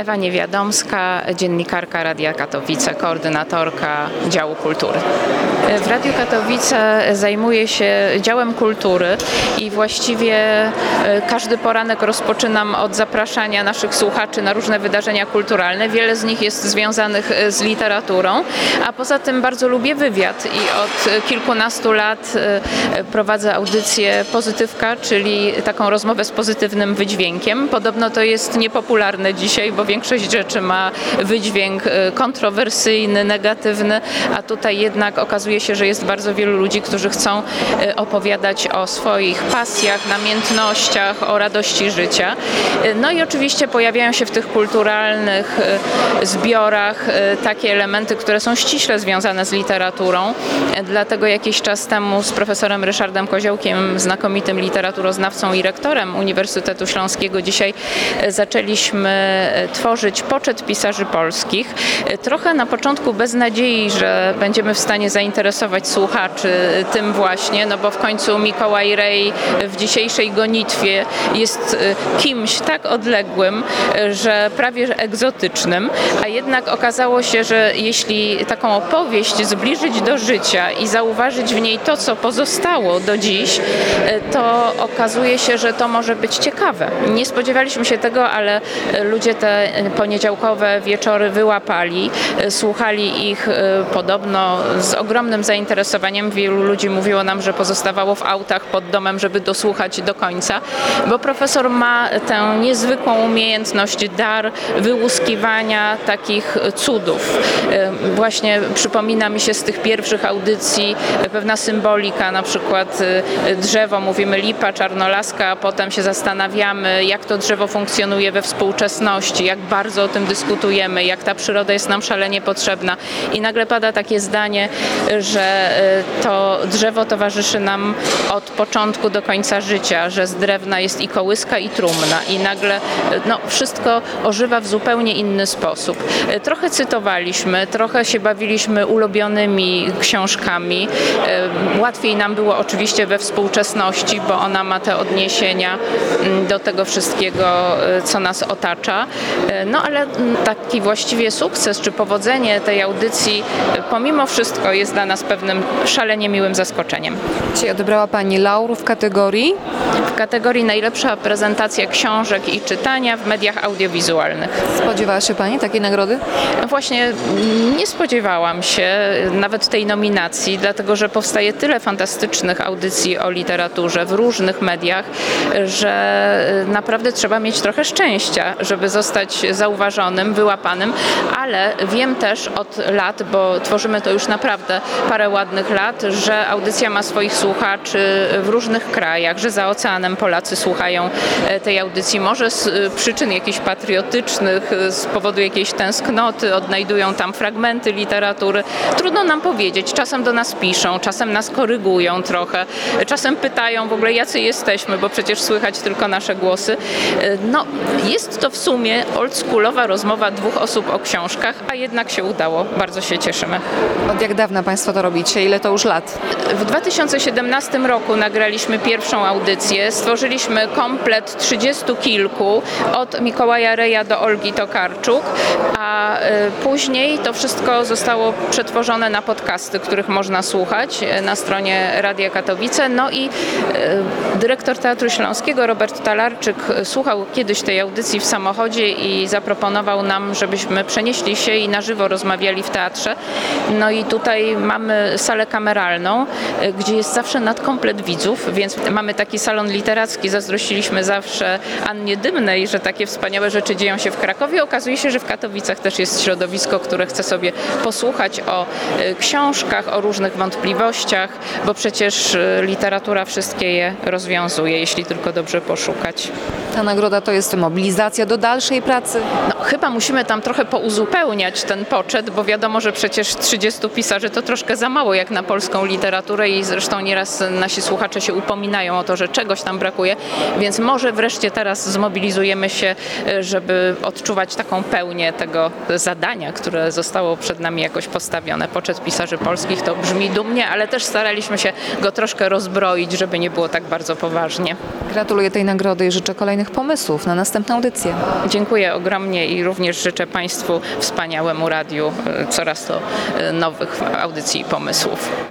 Ewa Niewiadomska, dziennikarka Radia Katowice, koordynatorka działu kultury. W Radiu Katowice zajmuję się działem kultury i właściwie e, każdy poranek rozpoczynam od zapraszania naszych słuchaczy na różne wydarzenia kulturalne. Wiele z nich jest związanych e, z literaturą, a poza tym bardzo lubię wywiad i od kilkunastu lat e, prowadzę audycję Pozytywka, czyli taką rozmowę z pozytywnym wydźwiękiem. Podobno to jest niepopularne dzisiaj, bo większość rzeczy ma wydźwięk kontrowersyjny, negatywny, a tutaj jednak okazuje się, że jest bardzo wielu ludzi, którzy chcą e, opowiadać o swoich pasjach, namiętnościach, o radości życia. E, No i oczywiście pojawiają się w tych kulturalnych e, zbiorach takie elementy, które są ściśle związane z literaturą. Dlatego jakiś czas temu z profesorem Ryszardem Koziołkiem, znakomitym literaturoznawcą i rektorem Uniwersytetu Śląskiego, dzisiaj zaczęliśmy tworzyć poczet pisarzy polskich. Trochę na początku bez nadziei, że będziemy w stanie zainteresować słuchaczy tym właśnie, no bo w końcu Mikołaj Rej w dzisiejszej gonitwie jest e, kimś tak odległym, e, że prawie egzotycznym, a jednak okazało się, że jeśli taką opowieść zbliżyć do życia i zauważyć w niej to, co pozostało do dziś, e, to okazuje się, że to może być ciekawe. Nie spodziewaliśmy się tego, ale ludzie te poniedziałkowe wieczory wyłapali, słuchali ich podobno z ogromnym zainteresowaniem. Wielu ludzi mówiło nam, że pozostawało w autach pod domem, żeby dosłuchać do końca, bo profesor ma tę niezwykłą umiejętność, dar wyłuskiwania takich cudów. Właśnie przypomina mi się z tych pierwszych audycji pewna symbolika, na przykład e, drzewo, mówimy lipa, czarnolaska, a potem się zastanawiamy, jak to drzewo funkcjonuje we współczesności, jak bardzo o tym dyskutujemy, jak ta przyroda jest nam szalenie potrzebna. I nagle pada takie zdanie, że e, to drzewo towarzyszy nam od początku do końca życia, że z drewna jest i kołyska, i trumna. I nagle e, no, wszystko ożywa w zupełnie inny sposób. E, Trochę cytowaliśmy, trochę się bawiliśmy ulubionymi książkami. Łatwiej nam było oczywiście we współczesności, bo ona ma te odniesienia mm, do tego wszystkiego, co nas otacza. No ale mm, taki właściwie sukces czy powodzenie tej audycji pomimo wszystko jest dla nas pewnym szalenie miłym zaskoczeniem. Dzisiaj odebrała Pani laurów w kategorii W kategorii najlepsza prezentacja książek i czytania w mediach audiowizualnych. Spodziewała się Pani takiej nagrody? No Właśnie nie spodziewałam się nawet tej nominacji, dlatego że powstaje tyle fantastycznych audycji o literaturze w różnych mediach, że y, naprawdę trzeba mieć trochę szczęścia, żeby zostać zauważonym, wyłapanym, ale wiem też od lat, bo tworzymy to już naprawdę parę ładnych lat, że audycja ma swoich słuchaczy w różnych krajach, że za oceanem Polacy słuchają e, tej audycji, może z y, przyczyn jakichś patriotycznych, y, z powodu jakiejś tęsknoty, odnajdują tam fragmenty literatury. Trudno nam powiedzieć. Czasem do nas piszą, czasem nas korygują trochę, czasem pytają w ogóle, jacy jesteśmy, bo przecież słychać tylko nasze głosy. E, No, jest to w sumie oldschoolowa rozmowa dwóch osób o książkach, a jednak się udało. Bardzo się cieszymy. Od jak dawna Państwo to robicie? Ile to już lat? W 2017 roku nagraliśmy pierwszą audycję. Stworzyliśmy komplet trzydziestu kilku, od Mikołaja Reja do Olgi Tokarczuk, a y, później to wszystko zostało przetworzone na podcasty, których można słuchać y, na stronie Radia Katowice. No i y, dyrektor Teatru Śląskiego Robert Talarczyk słuchał kiedyś tej audycji w samochodzie i zaproponował nam, żebyśmy przenieśli się i na żywo rozmawiali w teatrze. No i tutaj mamy salę kameralną, y, gdzie jest zawsze nadkomplet widzów, więc mamy taki salon literacki. Zazdrościliśmy zawsze Annie Dymnej, że takie wspaniałe rzeczy dzieją się w Krakowie. Okazuje się, że w Katowicach też jest środowisko, które chce sobie posłuchać o y, książkach, o różnych wątpliwościach, bo przecież y, literatura wszystkie je rozwiązuje, jeśli tylko dobrze poszukać. Ta nagroda to jest mobilizacja do dalszej pracy. No, chyba musimy tam trochę pouzupełniać ten poczet, bo wiadomo, że przecież 30 pisarzy to troszkę za mało jak na polską literaturę i zresztą nieraz nasi słuchacze się upominają o to, że czegoś tam brakuje, więc może wreszcie teraz zmobilizujemy się, e, żeby odczuwać taką pełnię tego zadania, które zostało przed nami jakoś postawione. Poczet pisarzy polskich to brzmi dumnie, ale też staraliśmy się go troszkę rozbroić, żeby nie było tak bardzo poważnie. Gratuluję tej nagrody i życzę kolejnych pomysłów na następne audycje. Dziękuję ogromnie i również życzę Państwu wspaniałemu radiu e, coraz to e, nowych audycji i pomysłów.